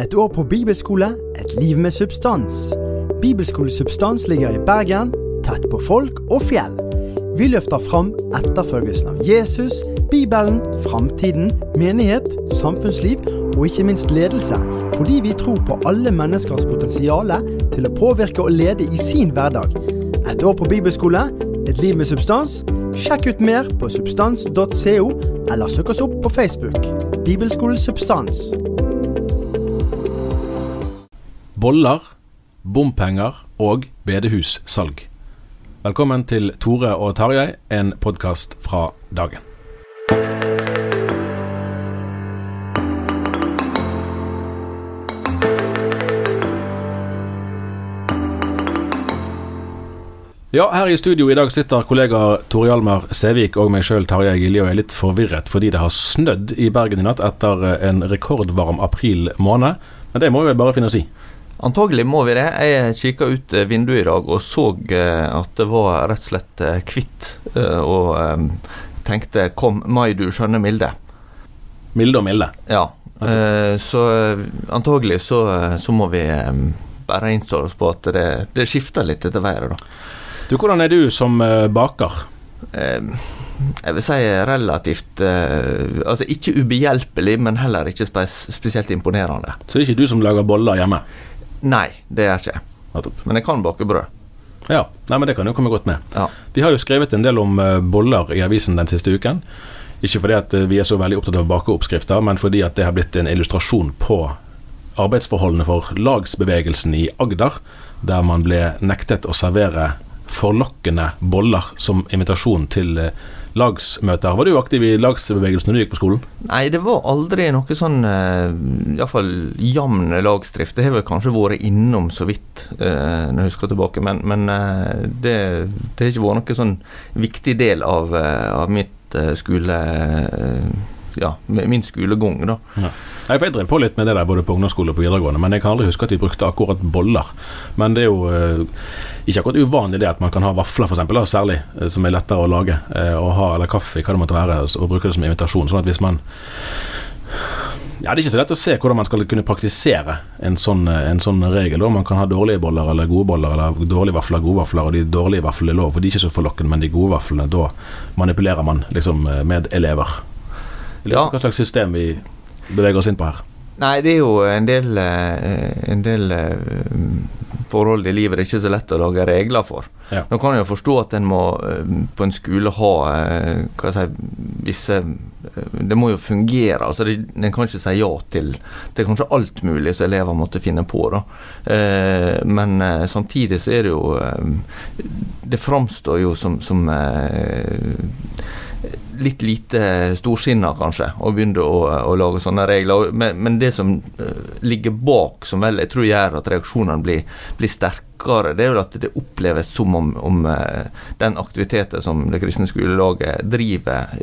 Et år på bibelskole, et liv med substans. Bibelskolesubstans ligger i Bergen, tett på folk og fjell. Vi løfter fram etterfølgelsen av Jesus, Bibelen, framtiden, menighet, samfunnsliv og ikke minst ledelse, fordi vi tror på alle menneskers potensial til å påvirke og lede i sin hverdag. Et år på bibelskole, et liv med substans. Sjekk ut mer på substans.co, eller søk oss opp på Facebook. Bibelskolesubstans Substans. Boller, bompenger og bedehussalg. Velkommen til Tore og Tarjei, en podkast fra dagen. Ja, her i studio i dag sitter kollega Tore Hjalmar Sævik og meg sjøl, Tarjei Gilje, og er litt forvirret fordi det har snødd i Bergen i natt etter en rekordvarm april måned. Men det må vi vel bare finne oss i. Antagelig må vi det. Jeg kikka ut eh, vinduet i dag og så eh, at det var rett og slett eh, hvitt. Og tenkte 'kom mai, du skjønne milde'. Milde og milde. Ja. Så antagelig så, så må vi bare innstille oss på at det, det skifter litt etter været, da. Du, hvordan er du som baker? Jeg vil si relativt Altså ikke ubehjelpelig, men heller ikke spesielt imponerende. Så det er ikke du som lager boller hjemme? Nei, det er jeg ikke. Men jeg kan bake brød. Ja, Nei, men det kan jo komme godt med. Ja. Vi har jo skrevet en del om boller i avisen den siste uken. Ikke fordi at vi er så veldig opptatt av bakeoppskrifter, men fordi at det har blitt en illustrasjon på arbeidsforholdene for lagsbevegelsen i Agder, der man ble nektet å servere forlokkende boller som invitasjon til lagsmøter. Var du aktiv i lagsbevegelsen når du gikk på skolen? Nei, det var aldri noe sånn iallfall jevn lagsdrift. Det har vel kanskje vært innom så vidt når jeg husker tilbake, men, men det, det, har ikke vært noen sånn viktig del av, av mitt skole ja, min skolegang, da. Ja. Jeg drev på litt med det der både på ungdomsskole og på videregående, men jeg kan aldri huske at vi brukte akkurat boller. Men det er jo eh, ikke akkurat uvanlig det at man kan ha vafler, f.eks., særlig, eh, som er lettere å lage. Eh, og ha, eller kaffe, hva det måtte være, og bruke det som invitasjon. Sånn at hvis man ja, Det er ikke så lett å se hvordan man skal kunne praktisere en sånn, en sånn regel. Da. Man kan ha dårlige boller eller gode boller, eller dårlige vafler, gode vafler, og de dårlige vaflene er lov. For de er ikke så forlokkende, men de gode vaflene, da manipulerer man liksom med elever. Ja. Hva slags system vi beveger oss inn på her? Nei, det er jo en del, en del forhold i livet det er ikke så lett å lage regler for. Ja. Nå kan jeg jo forstå at en må på en skole ha hva jeg si, visse Det må jo fungere. altså En kan ikke si ja til Det er kanskje alt mulig som elever måtte finne på. da. Men samtidig så er det jo Det framstår jo som, som litt lite storsinna, kanskje, å begynne å, å, lage sånne regler. Men, men, det som ligger bak, som vel jeg tror gjør at reaksjonene blir, blir sterkere, det er jo at det oppleves som om, om den aktiviteten som det kristne skolelaget driver,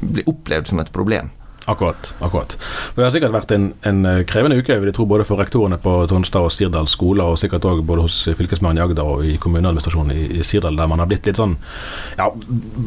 blir opplevd som et problem. Akkurat. akkurat. For Det har sikkert vært en, en eh, krevende uke vil jeg tro, både for rektorene på Tonstad og Sirdal skoler, og sikkert også både hos fylkesmannen i Agder og i kommuneadministrasjonen i, i Sirdal, der man har blitt litt sånn ja,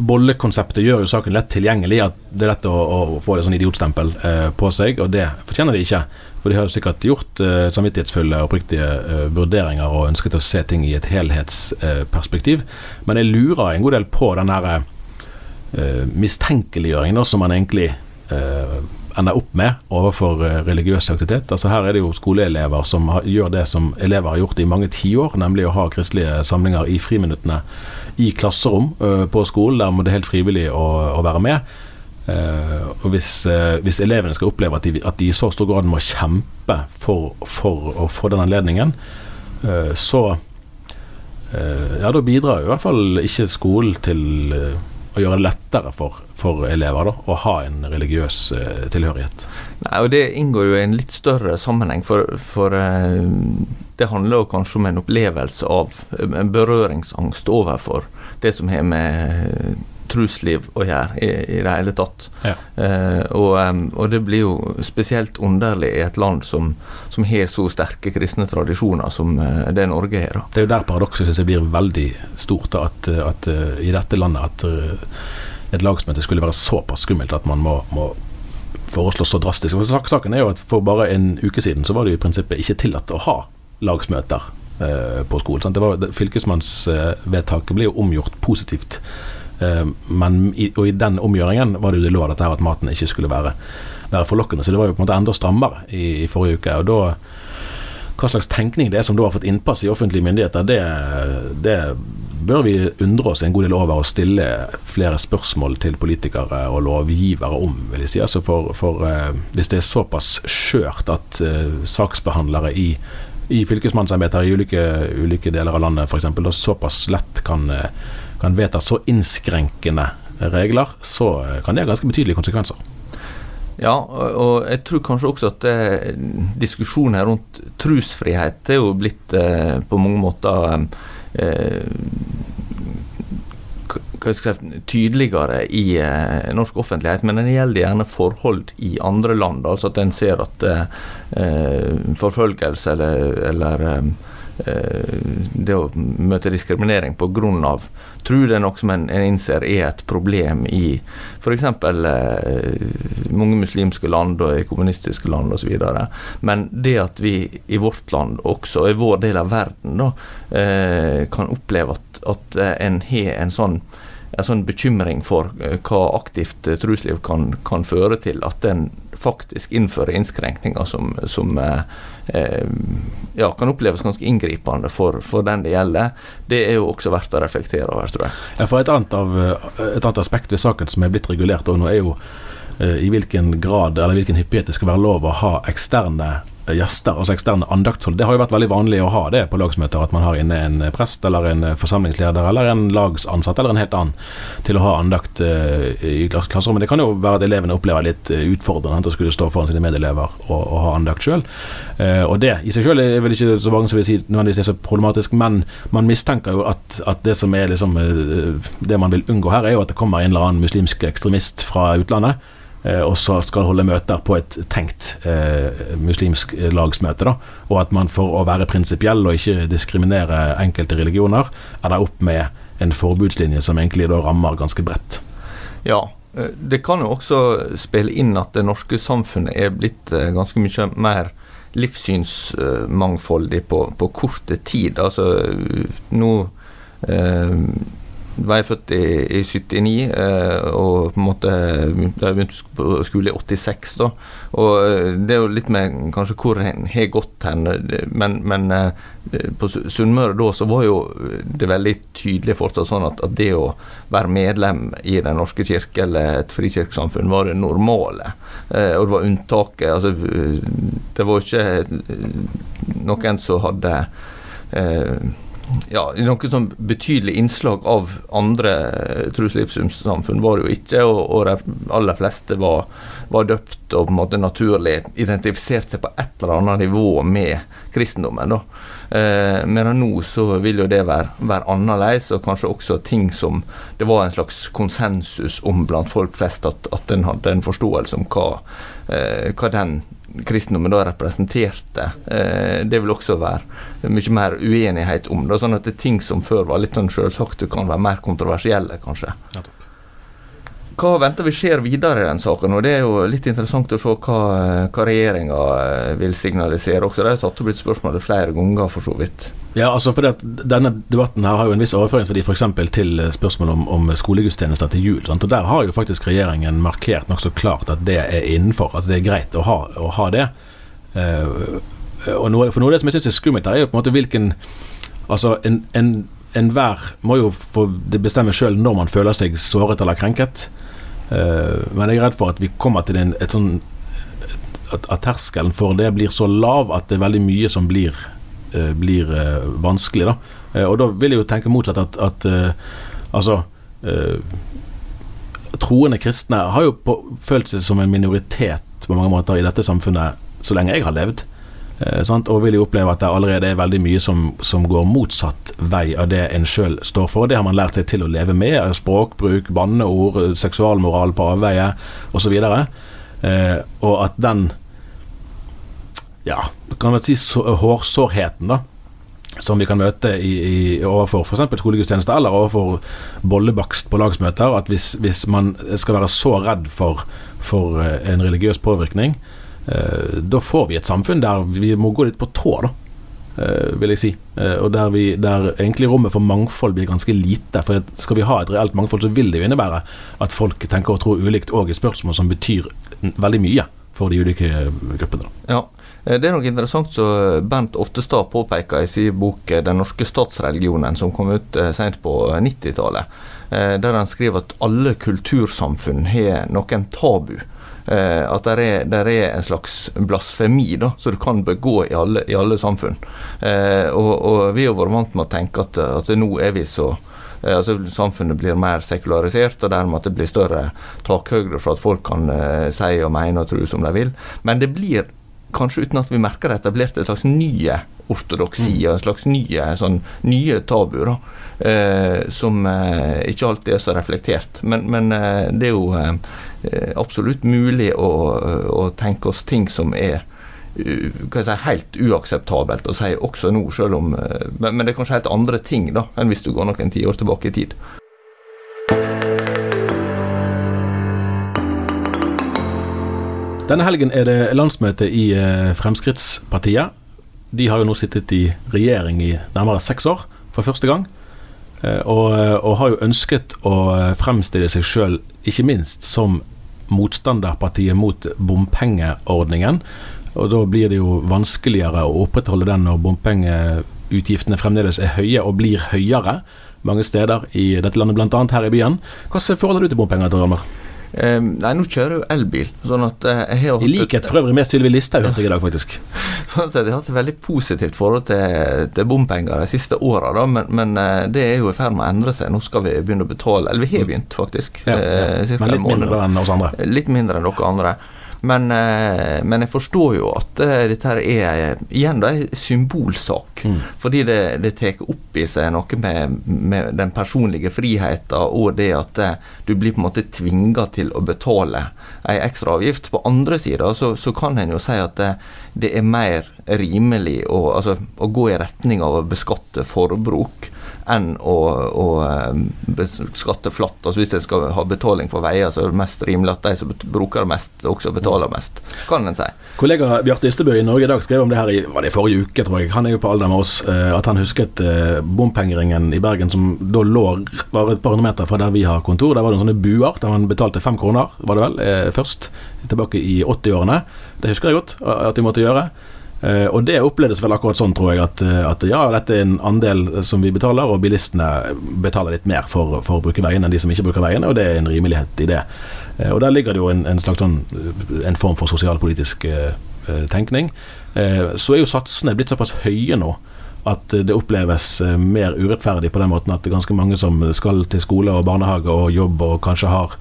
Bollekonseptet gjør jo saken lett tilgjengelig. at Det er lett å, å få et sånn idiotstempel eh, på seg, og det fortjener de ikke. For de har jo sikkert gjort eh, samvittighetsfulle og oppriktige eh, vurderinger og ønsket å se ting i et helhetsperspektiv. Men jeg lurer en god del på den der uh, mistenkeliggjøringen som man egentlig ender opp med overfor religiøs aktivitet. Altså Her er det jo skoleelever som har, gjør det som elever har gjort i mange tiår, nemlig å ha kristelige samlinger i friminuttene i klasserom på skolen. Der må det helt frivillig å, å være med. Uh, og hvis, uh, hvis, elevene skal oppleve at de, at de, i så stor grad må kjempe for, for å få den anledningen, uh, så Ja, da bidrar i hvert fall ikke skolen til å gjøre det lettere for, for elever da, å ha en religiøs tilhørighet. Nei, og Det inngår jo i en litt større sammenheng, for, for det handler jo kanskje om en opplevelse av en berøringsangst overfor det som har med trusliv å gjøre i, i det hele tatt. Ja. Eh, og, og, det blir jo spesielt underlig i et land som, som har så sterke kristne tradisjoner som eh, det Norge har. Det er jo der paradokset syns jeg blir veldig stort, at, at uh, i dette landet at uh, et lagsmøte skulle være såpass skummelt at man må, må foreslå så drastisk. For saken er jo at For bare en uke siden så var det i prinsippet ikke tillatt å ha lagsmøter på skolen. Sant? Det var, Fylkesmannsvedtaket ble jo omgjort positivt Eh, men i, og i den omgjøringen var det jo det lå dette her at maten ikke skulle være, være forlokkende. Så det var jo på en måte enda strammere i, i forrige uke. og da hva slags tenkning det er som da har fått innpass i offentlige myndigheter, det, det, bør vi undre oss en god del over og stille flere spørsmål til politikere og lovgivere om, vil jeg si. Altså for, for uh, hvis det er såpass skjørt at uh, saksbehandlere i, i fylkesmannsembeter i ulike, ulike, deler av landet f.eks. såpass lett kan uh, kan vedta så innskrenkende regler, så kan det ha ganske betydelige konsekvenser. Ja, og jeg tror kanskje også at eh, diskusjonen rundt trosfrihet er jo blitt eh, på mange måter eh, si, tydeligere i eh, norsk offentlighet, men den gjelder gjerne forhold i andre land. Altså at en ser at eh, forfølgelse eller, eller eh, Eh, det å møte diskriminering pga. tro det er noe som en, en, innser er et problem i f.eks. Eh, mange muslimske land og i kommunistiske land osv. Men det at vi i vårt land, også i vår del av verden, da, eh, kan oppleve at, at en har en sånn en sånn bekymring for eh, hva aktivt trusliv kan, kan føre til, at en faktisk innfører innskrenkninger som, som eh, Eh, ja, kan oppleves ganske inngripende for, for, den det gjelder. Det er jo også verdt å reflektere over, tror jeg. Ja, for et annet, av, et annet aspekt ved saken som er blitt regulert nå, er jo eh, i hvilken grad eller hvilken hyppighet det skal være lov å ha eksterne gjester, altså eksterne andaktshold. Det har jo vært veldig vanlig å ha det på lagsmøter, at man har inne en prest eller en forsamlingsleder eller en lagsansatt eller en helt annen til å ha andakt uh, i klasserommet. Det kan jo være at elevene opplever litt utfordrende å skulle stå foran sine medelever og, og ha andakt sjøl. Eh, og det i seg sjøl er vel ikke så mange som vil si nødvendigvis er så problematisk, men man mistenker jo at, at det som er liksom det man vil unngå her, er jo at det kommer en eller annen muslimsk ekstremist fra utlandet Eh, og så skal holde møter på et tenkt eh, muslimsk lagsmøte. Da. Og at man for å være prinsipiell og ikke diskriminere enkelte religioner, er da opp med en forbudslinje som egentlig da rammer ganske bredt. Ja, eh, det kan jo også spille inn at det norske samfunnet er blitt eh, ganske mye mer livssynsmangfoldig på, på korte tid. Altså nå eh, var jeg født i, i 79, eh, og på en måte Jeg begynte på skole i 86, da. Og eh, det er jo litt med kanskje hvor en har gått hen, men, men eh, på Sunnmøre da så var jo det veldig tydelig fortsatt sånn at, at, det å være medlem i Den norske kirke eller et frikirkesamfunn var det normale. Eh, og det var unntaket. Altså, det var ikke noen som hadde eh, ja, noe sånn betydelig innslag av andre truslivssamfunn var det jo ikke, og, og de aller fleste var, var, døpt og på en måte naturlig identifisert seg på et eller annet nivå med kristendommen. da. Eh, men nå så vil jo det være, være annerledes, og kanskje også ting som det var en slags konsensus om blant folk flest, at, at en hadde en forståelse om hva, eh, hva den kristendommen da representerte. Eh, det vil også være mye mer uenighet om det. Sånn at det er ting som før var litt sånn selvsagte, kan være mer kontroversielle, kanskje. Hva venter vi skjer videre i den saken? Og Det er jo litt interessant å se hva, hva regjeringa eh, vil signalisere også. Det har tatt opp blitt spørsmålet flere ganger, for så vidt. Ja, altså for Denne debatten her har jo en viss overføringsverdi f.eks. til spørsmål om, om skolegudstjenester til jul. Sant? og Der har jo faktisk regjeringen markert nokså klart at det er innenfor. At det er greit å ha, å ha det. Uh, og noe, for noe av det som jeg syns er skummelt, er jo på en måte hvilken Altså, en, en må jo få bestemme sjøl når man føler seg såret eller krenket. Uh, men jeg er redd for at vi kommer til en, et sånn at, at, terskelen for det blir så lav at det er veldig mye som blir, blir uh, vanskelig. Da. Uh, og da vil jeg jo tenke motsatt at, at altså Troende kristne har jo på, følt seg som en minoritet på mange måter i dette samfunnet så lenge jeg har levd. Eh, og vil jo oppleve at det allerede er veldig mye som, som går motsatt vei av det en sjøl står for. Det har man lært seg til å leve med. Språkbruk, banneord, seksualmoral på avveie osv. Eh, og at den ja, kan man si hårsårheten, da som vi kan møte i, i, overfor f.eks. skolegudstjeneste eller overfor bollebakst på lagsmøter. At hvis, hvis, man skal være så redd for, for eh, en religiøs påvirkning, Eh, da får vi et samfunn der vi må gå litt på tå, da. Eh, vil jeg si. Eh, og der, vi, der, egentlig rommet for mangfold blir ganske lite. For skal vi ha et reelt mangfold, så vil det jo innebære at folk tenker og tror ulikt òg i spørsmål som betyr veldig mye for de ulike gruppene. Ja, Det er noe interessant som Bernt Oftestad påpeker i sin bok 'Den norske statsreligionen', som kom ut sent på 90-tallet. Der han skriver at alle kultursamfunn har noen tabu eh, at det er, er, en slags blasfemi da, som du kan begå i alle, i alle samfunn. Eh, og, og, vi har vært vant med å tenke at, at nå er vi så eh, altså Samfunnet blir mer sekularisert, og dermed at det blir større takhøyde for at folk kan eh, si og mene og tro som de vil. Men det blir kanskje uten at vi merker det, etablert en slags nye ortodoksi mm. og en slags nye, sånn, nye tabuer. Eh, som eh, ikke alltid er så reflektert. Men, men eh, det er jo eh, absolutt mulig å, å, tenke oss ting som er si, helt uakseptabelt å si også nå, selv om eh, men, men, det er kanskje helt andre ting da, enn hvis du går noen tiår tilbake i tid. Denne helgen er det landsmøte i eh, Fremskrittspartiet. De har jo nå sittet i regjering i nærmere seks år for første gang. Eh, og, og har jo ønsket å fremstille seg sjøl, ikke minst som motstanderpartiet mot bompengeordningen. Og da blir det jo vanskeligere å opprettholde den når bompengeutgiftene fremdeles er høye og blir høyere mange steder i dette landet, bl.a. her i byen. Hva forhold har du til bompenger, Hjalmar? Um, nei, nå kjører jeg jo elbil. Sånn at uh, jeg har I likhet for øvrig med Sylvi Listhaug, hørte jeg i dag, faktisk. sånn sett, Jeg har hatt et veldig positivt forhold til, til bompenger de siste åra, men, men uh, det er jo i ferd med å endre seg. Nå skal vi begynne å betale Eller vi har begynt, faktisk. Ja, ja. Uh, men litt mindre enn oss andre? Litt mindre enn dere andre. Men, eh, men, jeg forstår jo at eh, dette her er igjen da, en symbolsak. Mm. Fordi det, det tar opp i seg noe med, med den personlige friheten og det at eh, du blir på en måte tvinga til å betale ei ekstra avgift. På andre sida så, så, kan en jo si at det, det er mer rimelig å, altså, å gå i retning av å beskatte forbruk enn å, å beskatte flatt. Altså Hvis en skal ha betaling for veier, så er det mest rimelig at de som bruker mest, også betaler mest, kan en si. Kollega Bjarte Ystebø i Norge i dag skrev om det her i var det forrige uke, tror jeg. Han er jo på alder med oss. Eh, at han husket eh, bompengeringen i Bergen som da lå bare et par hundre meter fra der vi har kontor. Der var det sånne buer der man betalte fem kroner, var det vel, eh, først. Tilbake i 80-årene. Det husker jeg godt at de måtte gjøre. Uh, og det opplevdes vel akkurat sånn, tror jeg, at, eh, at, ja, dette er en andel som vi betaler, og bilistene betaler litt mer for, for å bruke veiene enn de som ikke bruker veiene, og det er en rimelighet i det. Uh, og der ligger det jo en, en slags sånn en form for sosialpolitisk uh, tenkning. så er jo satsene blitt såpass høye nå at det oppleves mer urettferdig på den måten at ganske mange som skal til skole og barnehage og jobb og kanskje har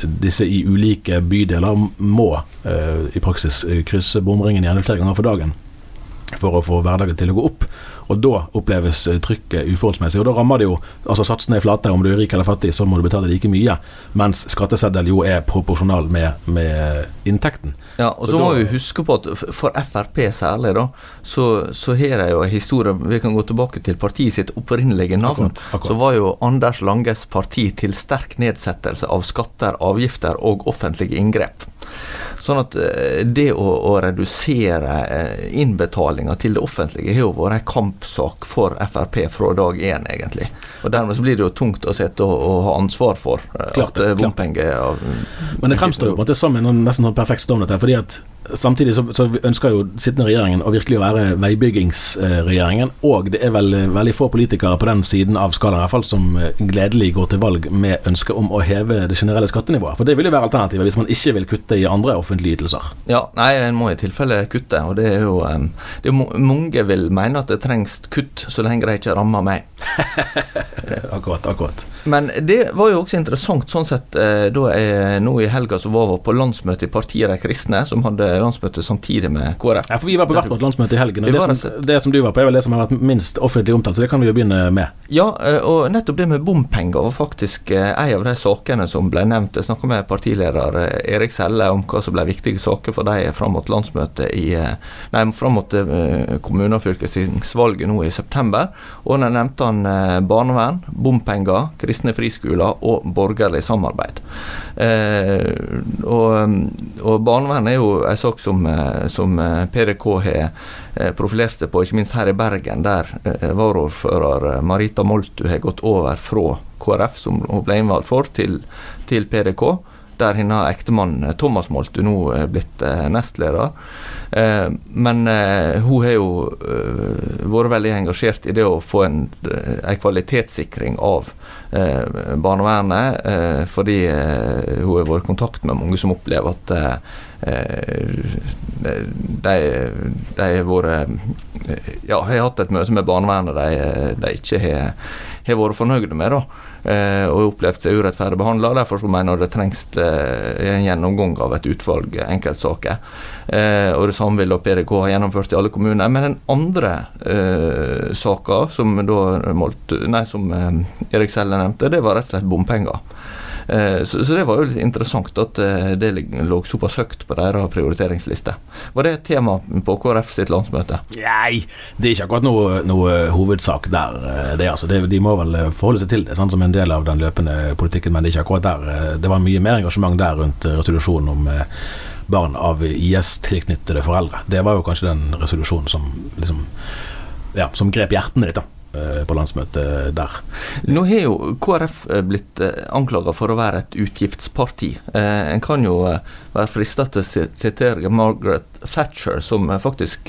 disse i ulike bydeler, må eh, i praksis eh, krysse bomringen gjerne flere ganger for dagen for å få hverdagen til å gå opp. Og da oppleves eh, trykket uforholdsmessig. Og da rammer det jo altså Satsene er flate. Om du er rik eller fattig, så må du betale like mye. Mens skatteseddel jo er proporsjonal med, med inntekten. Ja, og så, så må vi huske på at for Frp særlig, da, så, så har de jo en historie Vi kan gå tilbake til partiet sitt opprinnelige navn. Akkurat, akkurat. Så var jo Anders Langes parti til sterk nedsettelse av skatter, avgifter og offentlige inngrep. Sånn at eh, det å, å redusere eh, innbetalinga til det offentlige har jo vært en kampsak for Frp fra dag én, egentlig. Og Dermed så blir det jo tungt å sitte og, og ha ansvar for eh, klart, at bompenger Men det fremstår jo på en måte som en nesten sånn perfekt storm, dette. fordi at Samtidig så, så, ønsker jo sittende regjeringen å virkelig være veibyggingsregjeringen. Og det er vel veldig få politikere på den siden av skalaen i hvert fall som gledelig går til valg med ønske om å heve det generelle skattenivået. For det vil jo være alternativet hvis man ikke vil kutte i andre offentlige ytelser. Ja, nei, en må i tilfelle kutte. Og det er jo det er, Mange vil mene at det trengs kutt så lenge det ikke rammer meg. akkurat, akkurat. Men det var jo også interessant sånn sett eh, da jeg nå i helga så var på landsmøte i Partiet De kristne, som hadde landsmøte samtidig med KrF. Ja, for vi var på hvert vårt landsmøte i helgen. og det som, det som, du var på, er vel det som har vært minst offentlig omtalt, så det kan vi jo begynne med. Ja, eh, og nettopp det med bompenger var faktisk eh, en av de sakene som ble nevnt. Jeg snakka med partileder Erik Selle om hva som ble viktige saker for dem fram mot landsmøtet i Nei, fram mot kommune- og fylkestingsvalget nå i september. Og da nevnte han barnevern, bompenger, kristne friskoler og borgerlig samarbeid. Eh, og, og, barnevern er jo en sak som, eh, som eh, PDK har eh, profilert seg på, ikke minst her i Bergen, der varaordfører Marita Moltu har gått over fra KrF, som hun ble innvalgt for, til, til PDK der hennes ektemann Thomas Moltu nå er blitt nestleder. Men hun har jo vært veldig engasjert i det å få en, en kvalitetssikring av barnevernet, fordi hun har vært i kontakt med mange som opplever at de, de har vært Ja, har hatt et møte med barnevernet de, de ikke har, vært fornøyde med. da eh, og opplevd seg urettferdig behandla. Derfor så mener jeg det trengs eh, en gjennomgang av et utvalg enkeltsaker. Eh, og det samme vil PDK ha gjennomført i alle kommuner. Men den andre uh, saka som, som eh, Erik Selle nevnte, det var rett og slett bompenger. Eh, så, så, det var jo litt interessant at eh, det lå såpass høyt på deres prioriteringsliste. Var det et tema på KrF sitt landsmøte? Nei, det er ikke akkurat noe, noe hovedsak der. Eh, det, altså, det, de må vel forholde seg til det sånn, som en del av den løpende politikken, men det er ikke akkurat der. Det var mye mer engasjement der rundt resolusjonen om barn av IS-tilknyttede foreldre. Det var jo kanskje den resolusjonen som liksom ja, som grep hjertene ditt. da på landsmøtet der. Nå har jo KrF eh, blitt eh, anklaga for å være et utgiftsparti. En kan jo være frista til å sitere Margaret Thatcher, som faktisk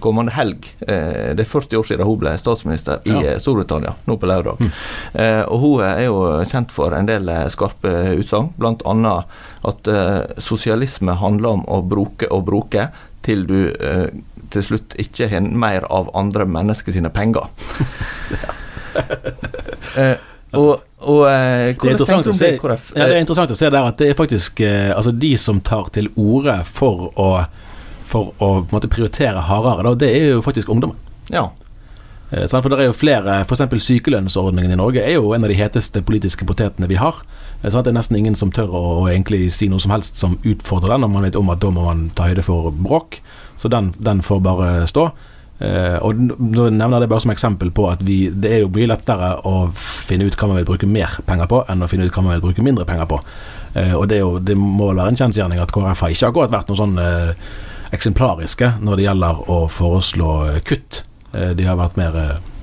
kommende helg Det er 40 år siden hun ble statsminister i ja. Storbritannia, nå på lørdag. Mm. Og hun er jo kjent for en del skarpe utsagn, bl.a. at sosialisme handler om å bruke og bruke til du til slutt ikke har mer av andre mennesker sine penger. eh, og, og eh, det, er ja, det er interessant å se der at det er faktisk eh, altså de som tar til orde for å, for å måte, prioritere hardere, da, det er jo faktisk ungdommen. Ja. Eh, for det er jo flere, f.eks. sykelønnsordningen i Norge er jo en av de heteste politiske potetene vi har. Eh, det er nesten ingen som tør å, egentlig si noe som helst som utfordrer den, når man vet om at da må man ta høyde for bråk. Så den, den får bare stå. Uh, og nå nevner jeg det bare som eksempel på at vi, det er jo mye lettere å finne ut hva man vil bruke mer penger på, enn å finne ut hva man vil bruke mindre penger på. Og det, jo, det, må vel være en kjensgjerning at KrF har ikke akkurat vært noe sånn eksemplariske når det gjelder å foreslå kutt. De har vært mer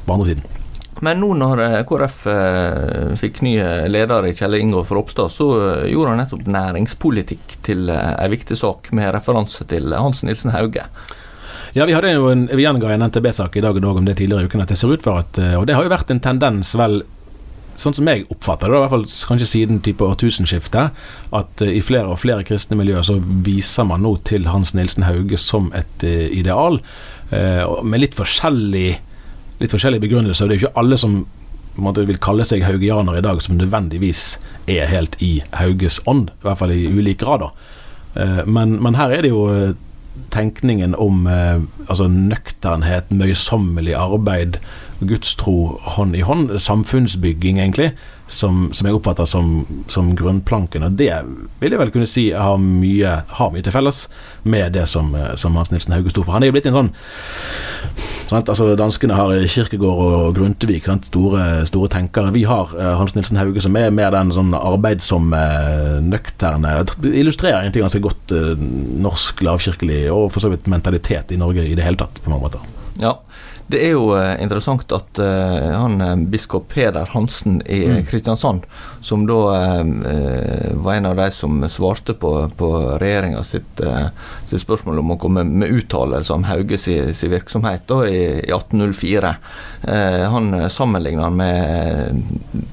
på andre siden. Men nå når eh, KrF eh, fikk ny leder i Kjell Ingolf Ropstad, så eh, gjorde han nettopp næringspolitikk til en viktig sak, med referanse til Hans Nilsen Hauge. Ja, Vi hadde jo en, vi gjenga en NTB-sak i dag og dag om det tidligere i uken. at det ser ut for at, Og det har jo vært en tendens, vel, sånn som jeg oppfatter det, i hvert fall kanskje siden type årtusenskiftet, at i flere og flere kristne miljøer så viser man nå til Hans Nilsen Hauge som et ideal, med litt forskjellig litt forskjellige begrunnelser. Det er jo ikke alle som måte, vil kalle seg haugianer i dag, som nødvendigvis er helt i Hauges ånd. I hvert fall i ulik grad. Eh, Men, men her er det jo eh, tenkningen om eh, altså nøkternhet, møysommelig arbeid, gudstro hånd i hånd, samfunnsbygging egentlig, som, som jeg oppfatter som, som grunnplanken. Og det vil jeg vel kunne si har mye, har mye til felles med det som, som Hans Nilsen Hauge sto for. Han er jo blitt en sånn sant? altså Danskene har Kirkegård og Grundtvig. Store, store tenkere. Vi har eh, Hans Nilsen Hauge, som er mer den sånn arbeidsomme, nøkterne Illustrerer egentlig ganske godt eh, norsk lavkirkelig og for så vidt mentalitet i Norge i det hele tatt, på mange måter. Ja. Det er jo eh, interessant at eh, han eh, biskop Peder Hansen i Mm. Kristiansand, som da var en av de som svarte på, på regjeringa sitt, sitt spørsmål om å komme med uttalelser om Hauge si, si virksomhet da, i, i 1804, eh, han sammenligna med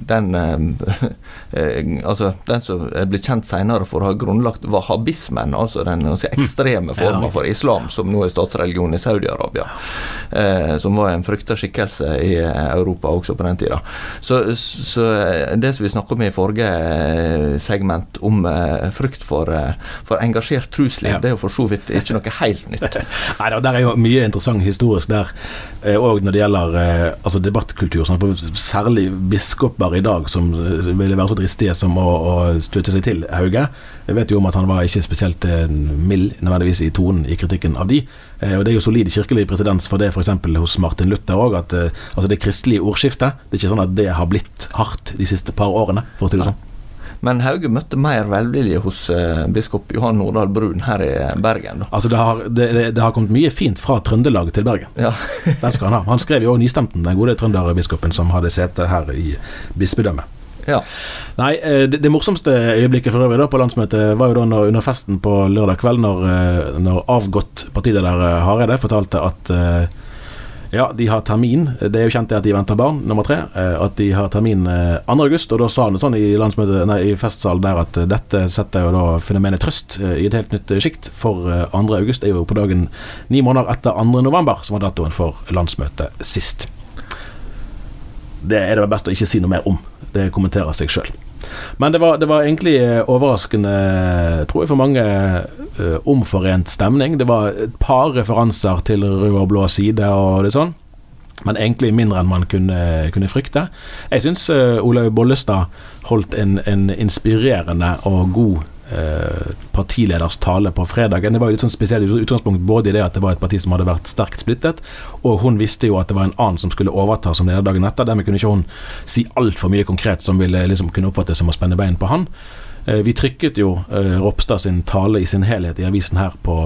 den altså den som blir kjent senere for å ha grunnlagt wahhabismen, altså den ganske ekstreme forma Ja. for islam som nå er statsreligion i Saudi-Arabia. Som var en frykta skikkelse i eh, Europa også på den tida. Så, så eh, det som vi snakket om i forrige eh, segment, om frykt for, for engasjert trusliv, Ja. det er jo for så vidt ikke noe helt nytt. Nei, Der er jo mye interessant historisk der, òg når det gjelder altså debattkultur. Sånn, for særlig biskoper i dag som ville være så dristige som å, å støtte seg til Hauge. Jeg vet jo om at han var ikke spesielt mild nødvendigvis i tonen i kritikken av de. Og Det er jo solid kirkelig presedens for det f.eks. hos Martin Luther òg. At eh, altså det kristelige ordskiftet Det er ikke sånn at det har blitt hardt de siste par årene, for å si det sånn. Men Hauge møtte mer velvilje hos eh, biskop Johan Nordahl Brun her i Bergen. Da. Altså det har, det, det, har kommet mye fint fra Trøndelag til Bergen. Ja. Den skal han ha. Han skrev jo òg Nystemten, den gode trønderbiskopen som hadde sete her i bispedømmet. ja. Nei, eh, det, det morsomste øyeblikket for øvrig da på landsmøtet var jo da når, under festen på lørdag kveld, når, eh, når avgått partileder eh, Hareide fortalte at eh, ja, de har termin. Det er jo kjent det at de venter barn, nummer tre. eh, At de har termin eh, 2. august. Og da sa han sånn i, nei, i festsalen der at eh, dette setter jo da fenomenet trøst eh, i et helt nytt eh, sjikt. For eh, 2. august er jo på dagen ni måneder etter 2. november, som var datoen for landsmøtet sist. Det er det best å ikke si noe mer om. Det kommenterer seg sjøl. Men det var, det var egentlig eh, overraskende, tror jeg, for mange uh, omforent stemning. Det var et par referanser til rød og blå side og det sånn. Men egentlig mindre enn man kunne, kunne frykte. Jeg syns uh, Olaug Bollestad holdt en, en inspirerende og god eh, partileders tale på fredagen. Det var jo litt sånn spesielt utgangspunkt både i det at det var et parti som hadde vært sterkt splittet, og hun visste jo at det var en annen som skulle overta som leder dagen etter. Dermed kunne ikke hun si altfor mye konkret som ville liksom kunne oppfattes som å spenne bein på han. Eh, vi trykket jo eh, Ropstad sin tale i sin helhet i avisen her på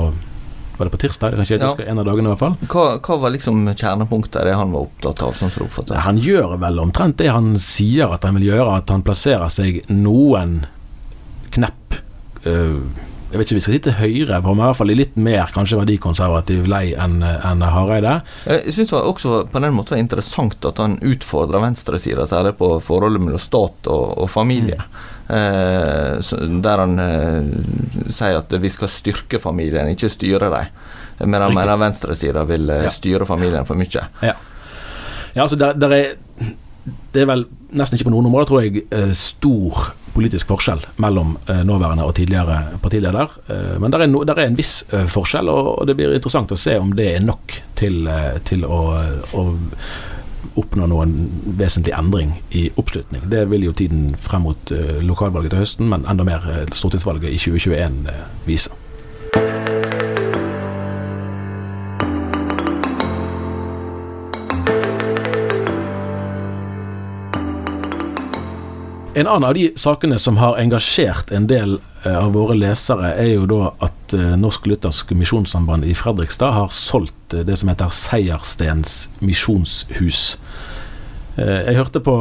var det på tirsdag? Det kan ikke jeg Ja. En av dagene i hvert fall. Hva, hva var liksom kjernepunktet det han var opptatt av, sånn som du oppfattet? Han gjør vel omtrent det han sier at han vil gjøre, at han plasserer seg noen knepp Jeg vet ikke vi skal si til høyre, men i hvert fall i litt mer kanskje verdikonservativ lei enn en Hareide. Jeg syns også på den måten var interessant at han utfordra venstresida, særlig på forholdet mellom stat og, og familie. Eh, så- der han eh, sier at vi skal styrke familien, ikke styre dem. Men han mener venstresida vil eh, Ja. styre familien for mye. Ja, ja altså der, der er Det er vel nesten ikke på noen områder, tror jeg, eh, stor politisk forskjell mellom eh, nåværende og tidligere partileder. Eh, Men det er, no, er en viss eh, forskjell, og det blir interessant å se om det er nok til, til å, å oppnå noen vesentlig endring i oppslutning. Det vil jo tiden frem mot lokalvalget til høsten, men enda mer stortingsvalget i 2021 eh, vise. En annen av de sakene som har engasjert en del eh, av våre lesere, er jo da at eh, Norsk Luthersk Misjonssamband i Fredrikstad har solgt eh, det som heter Seierstens misjonshus. Jeg hørte på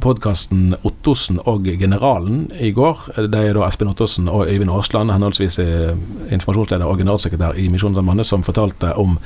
podkasten Ottosen og Generalen i går. Det er da Espen Ottosen og Øyvind Aasland, henholdsvis informasjonsleder og generalsekretær i Misjonssambandet, som fortalte om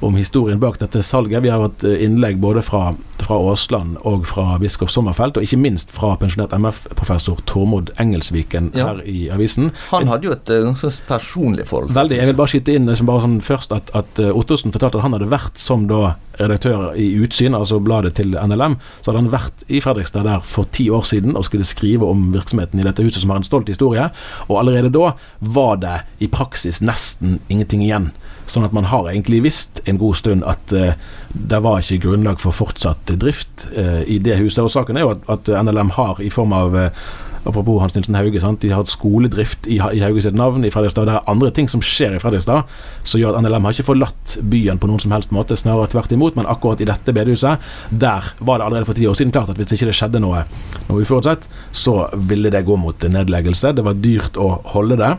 om historien bak dette salget. Vi har hatt eh, innlegg både fra, fra Aasland og fra biskop Sommerfelt, og ikke minst fra pensjonert MF-professor Tormod Engelsviken Ja. her i avisen. Han hadde jo et eh, ganske personlig forhold. Veldig. Jeg vil bare skyte inn liksom bare sånn først at, at eh, Ottosen fortalte at han hadde vært som da redaktør i Utsyn, altså bladet til NLM, så hadde han vært i Fredrikstad der for ti år siden og skulle skrive om virksomheten i dette huset, som har en stolt historie. Og allerede da var det i praksis nesten ingenting igjen. Sånn at man har egentlig visst en god stund at uh, det var ikke grunnlag for fortsatt drift uh, i det huset. Og saken er jo at, at NLM har i form av uh, Apropos Hans Nilsen Hauge. Sant? De har hatt skoledrift i, i Hauge sitt navn i Fredrikstad. Det er andre ting som skjer i Fredrikstad som gjør at NLM har ikke forlatt byen på noen som helst måte, snarere tvert imot. Men akkurat i dette bedehuset, der var det allerede for ti år siden klart at hvis ikke det skjedde noe, noe uforutsett, så ville det gå mot nedleggelse. Det var dyrt å holde det.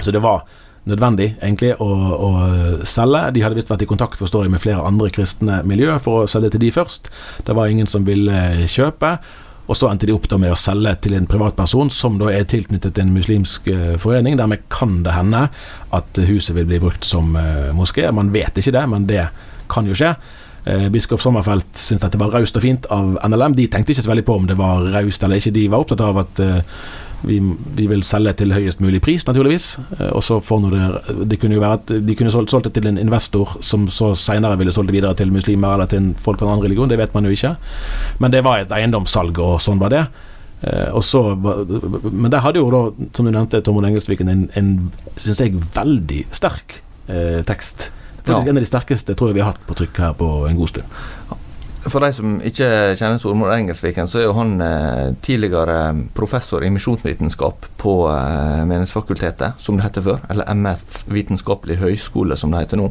Så det var nødvendig egentlig å, å, selge. De hadde visst vært i kontakt forstår jeg, med flere andre kristne miljøer for å selge til de først. Det var ingen som ville kjøpe. Og så endte de opp med å selge til en privatperson som da er tilknyttet en muslimsk uh, forening. Dermed kan det hende at huset vil bli brukt som uh, moské. Man vet ikke det, men det kan jo skje. Uh, biskop Sommerfelt syntes dette var raust og fint av NLM. De tenkte ikke så veldig på om det var raust eller ikke. De var opptatt av at vi, vi, vil selge til høyest mulig pris, naturligvis. Eh, og så får det, det kunne jo være at De kunne solgt, solgt det til en investor som så senere ville solgt det videre til muslimer eller til folk fra en annen religion. Det vet man jo ikke. Men det var et eiendomssalg, og sånn var det. Eh, og så, men der hadde jo da, som du nevnte, Tormod Engelsviken en, en syns jeg, veldig sterk eh, tekst. Faktisk ja. En av de sterkeste tror jeg vi har hatt på trykk her på en god stund. For de som ikke kjenner Tormod Engelsviken, så er jo han eh, tidligere professor i misjonsvitenskap på eh, Menighetsfakultetet, som det heter før. Eller MF Vitenskapelig høgskole, som det heter nå.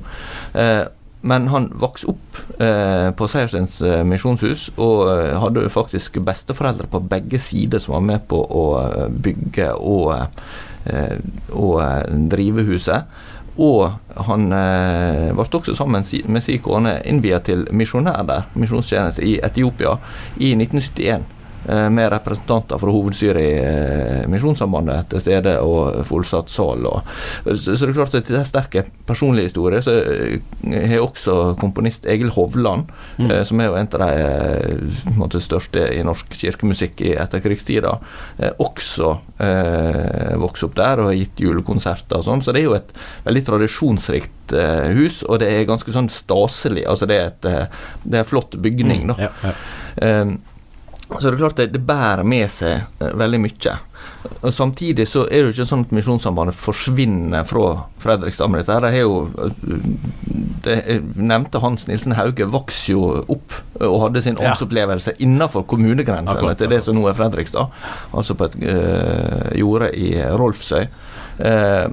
Eh, men han vokste opp eh, på Seierstens eh, misjonshus, og eh, hadde faktisk besteforeldre på begge sider som var med på å bygge og, og drive huset. Og han eh, ble også sammen med sin kone innviet til misjonær der, misjonstjeneste i Etiopia, i 1971. Eh, med representanter fra hovedstyret i eh, Misjonssambandet til stede og fullsatt sal. Så, så, det er klart at det er sterke personlige historier. Så eh, har også komponist Egil Hovland, mm. som er jo en av de måte, største i norsk kirkemusikk i etterkrigstida, også eh, vokst opp der og har gitt julekonserter og sånn. Så det er jo et veldig tradisjonsrikt hus, og det er ganske sånn staselig. Altså det er et det er flott bygning, da. Mm, ja, ja. Um, så det er klart det, det bærer med seg uh, veldig mye. Og Samtidig så er det jo ikke sånn at Misjonssambandet forsvinner fra Fredrikstad med dette. Det har jo det nevnte Hans Nilsen Hauge vokste jo opp og hadde sin åndsopplevelse ja. innenfor kommunegrensene til det som nå er Fredrikstad. Altså på et øh, jorde i Rolfsøy. Uh,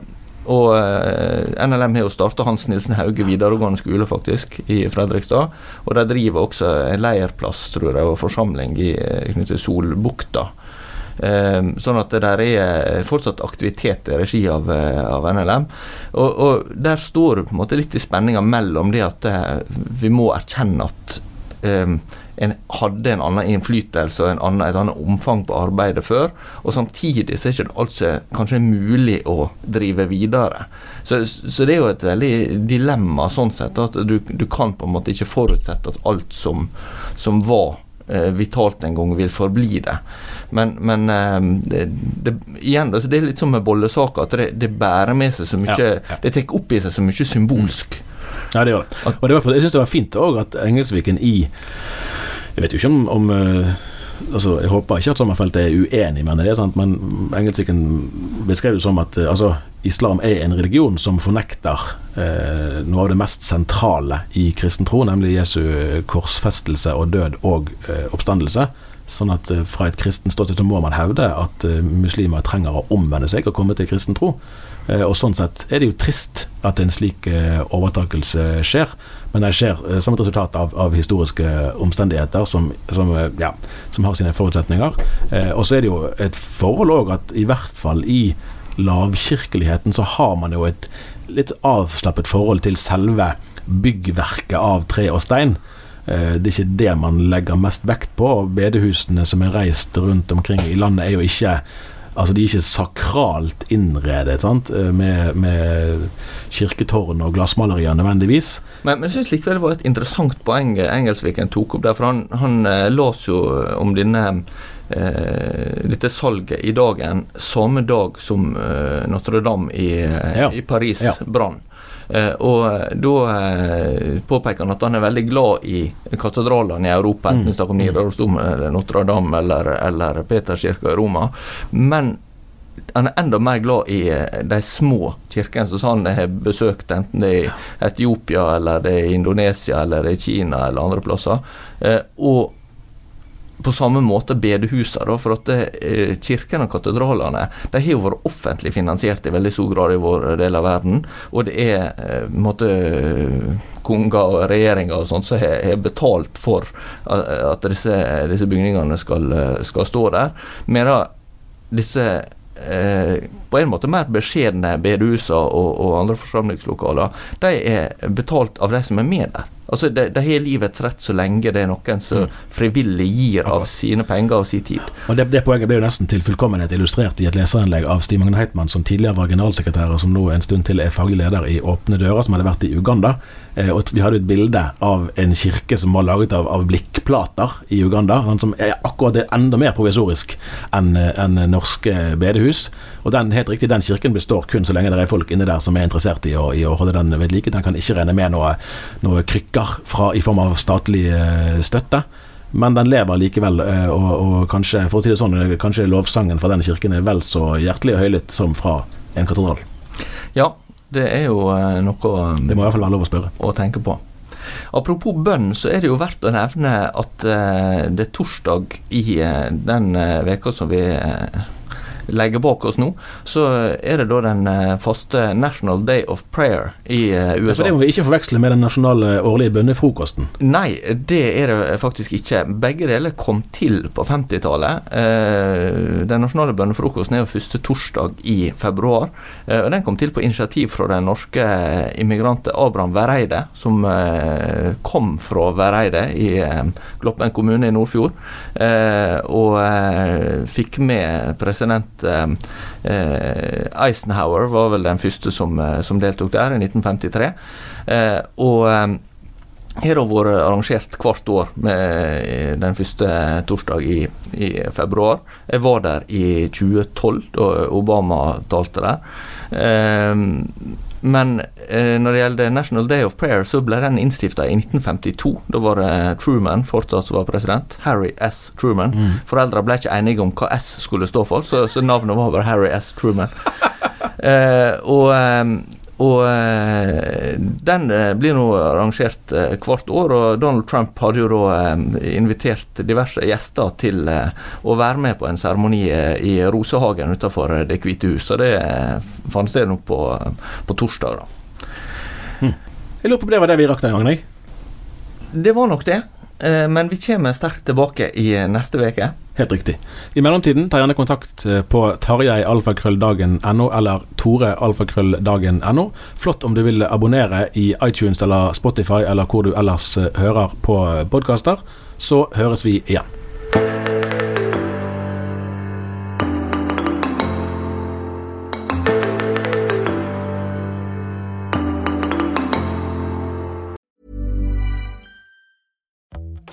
og eh, NLM har jo starta Hans Nilsen Hauge videregående skole, faktisk, i Fredrikstad. Og de driver også en leirplass, tror jeg, og forsamling i knyttet til Solbukta. Um, sånn at det der er fortsatt aktivitet i regi av, av NLM. Og, og, der står på en måte litt i spenninga mellom det at vi må erkjenne at um, en hadde en annen innflytelse og en annen, et annet omfang på arbeidet før. Og samtidig så er det ikke alt kanskje mulig å drive videre. Så, så, det er jo et veldig dilemma sånn sett, at du, du kan på en måte ikke forutsette at alt som, som var eh, vitalt en gang, vil forbli det. Men, men eh, det, det, igjen, altså det er litt som med bollesaker, at det, det, bærer med seg så mye ja, ja. Det tar opp i seg så mye symbolsk. Mm. Ja, det gjør det. Og det var, jeg syns det var fint òg at Engelsviken i Jeg vet jo ikke om, om uh, altså, Jeg håper ikke at Sommerfelt er uenig med det, sant? men Engelsviken beskrev det som at uh, altså, islam er en religion som fornekter eh, noe av det mest sentrale i kristen tro, nemlig Jesu korsfestelse og død og oppstandelse. Sånn at fra et kristent ståsted må man hevde at muslimer trenger å omvende seg og komme til kristen tro. Eh, og Sånn sett er det jo trist at en slik eh, overtakelse skjer, men det skjer eh, som et resultat av, av historiske omstendigheter som, som, ja, som, har sine forutsetninger. Og så er det jo et forhold òg at i hvert fall i lavkirkeligheten så har man jo et litt avslappet forhold til selve byggverket av tre og stein. Det er ikke det man legger mest vekt på. Bedehusene som er reist rundt omkring i landet, er jo ikke Altså De er ikke sakralt innredet sant? Eh, med, med kirketårn og glassmalerier nødvendigvis. Men, men jeg syns likevel det var et interessant poeng Engelsviken tok opp der. For han, han eh, las jo om denne eh, dette salget i dagen samme dag som eh, Notre-Dame i, eh, Ja. i Paris Ja. brann. Eh, og da eh, påpeker han at han er veldig glad i katedralene i Europa, enten Mm. vi snakker om Nidarosdomen eller Notre-Dame eller, eller Peterskirka i Roma. Men han er enda mer glad i eh, de små kirkene som han har besøkt, enten det er i Etiopia, eller det er i Indonesia, eller det er i Kina eller andre plasser. Eh, og på samme måte bedehusene, da, for at eh, kirkene og katedralene de har jo vært offentlig finansiert i veldig stor grad i vår del av verden. Og det er eh, måte konger og regjeringer og sånt som har, har betalt for at disse, disse bygningene skal, eh, skal stå der. Medan disse eh, på en måte mer beskjedne bedehusene og, og andre forsamlingslokaler, de er betalt av de som er med der. Altså, De, de har livets rett så lenge det er noen som frivillig gir av sine penger og sin tid. Og det, det poenget ble jo nesten til fullkommenhet illustrert i et leserinnlegg av Stig Magne Heitmann, som tidligere var generalsekretær, og som nå en stund til er faglig leder i Åpne dører, som hadde vært i Uganda. Eh, og vi hadde et bilde av en kirke som var laget av, av blikkplater i Uganda, som er akkurat det enda mer provisorisk enn en norske bedehus. Og den, helt riktig, den kirken består kun så lenge det er folk inne der som er interessert i å, i å holde den ved like. Den kan ikke regne med noe, noe krykker fra, i form av statlig eh, støtte. Men den lever likevel, eh, og, og kanskje for å si det sånn, eh, kanskje lovsangen fra den kirken er vel så hjertelig og høylytt som fra en katedral. Ja, det er jo eh, noe Det må i hvert fall være lov å spørre. å tenke på. Apropos bønn, så er det jo verdt å nevne at eh, det er torsdag i eh, den veka som vi legger bak oss nå, så er det da den eh, faste National Day of Prayer i eh, USA. Det må vi ikke forveksle med den nasjonale årlige bønnefrokosten. Nei, det er det faktisk ikke. Begge deler kom til på 50-tallet. Eh, den nasjonale bønnefrokosten er jo første torsdag i februar. Eh, og Den kom til på initiativ fra den norske immigranten Abraham Vereide, som eh, kom fra Vereide i eh, Gloppen kommune i Nordfjord. Eh, og eh, fikk med president eh, eh, Eisenhower, var vel den første som, eh, som deltok der, i 1953. Eh, og har da vært arrangert hvert år med den første torsdag i, i februar. Jeg var der i 2012, da Obama talte der. Eh, men eh, når det gjelder National Day of Prayer, så ble den innstifta i 1952. Da var det Truman fortsatt som var president. Harry S. Truman. Mm. Foreldra ble ikke enige om hva S skulle stå for, så, så navnet var bare Harry S. Truman. Eh, og eh, og eh, den eh, blir nå arrangert eh, hvert år, og Donald Trump hadde jo da invitert diverse gjester til å være med på en seremoni i Rosehagen utenfor Det hvite hus. Og det fant sted nå på, på torsdag, da. Jeg lurer på om det var det vi rakk den gangen, jeg. Det var nok det, men vi kommer sterkt tilbake i eh, neste uke. Helt riktig. I mellomtiden, ta gjerne kontakt eh, på tarjeialfakrølldagen.no eller torealfakrølldagen.no. Flott om du vil abonnere i iTunes eller Spotify eller hvor du ellers eh, hører på podkaster. Så høres vi igjen.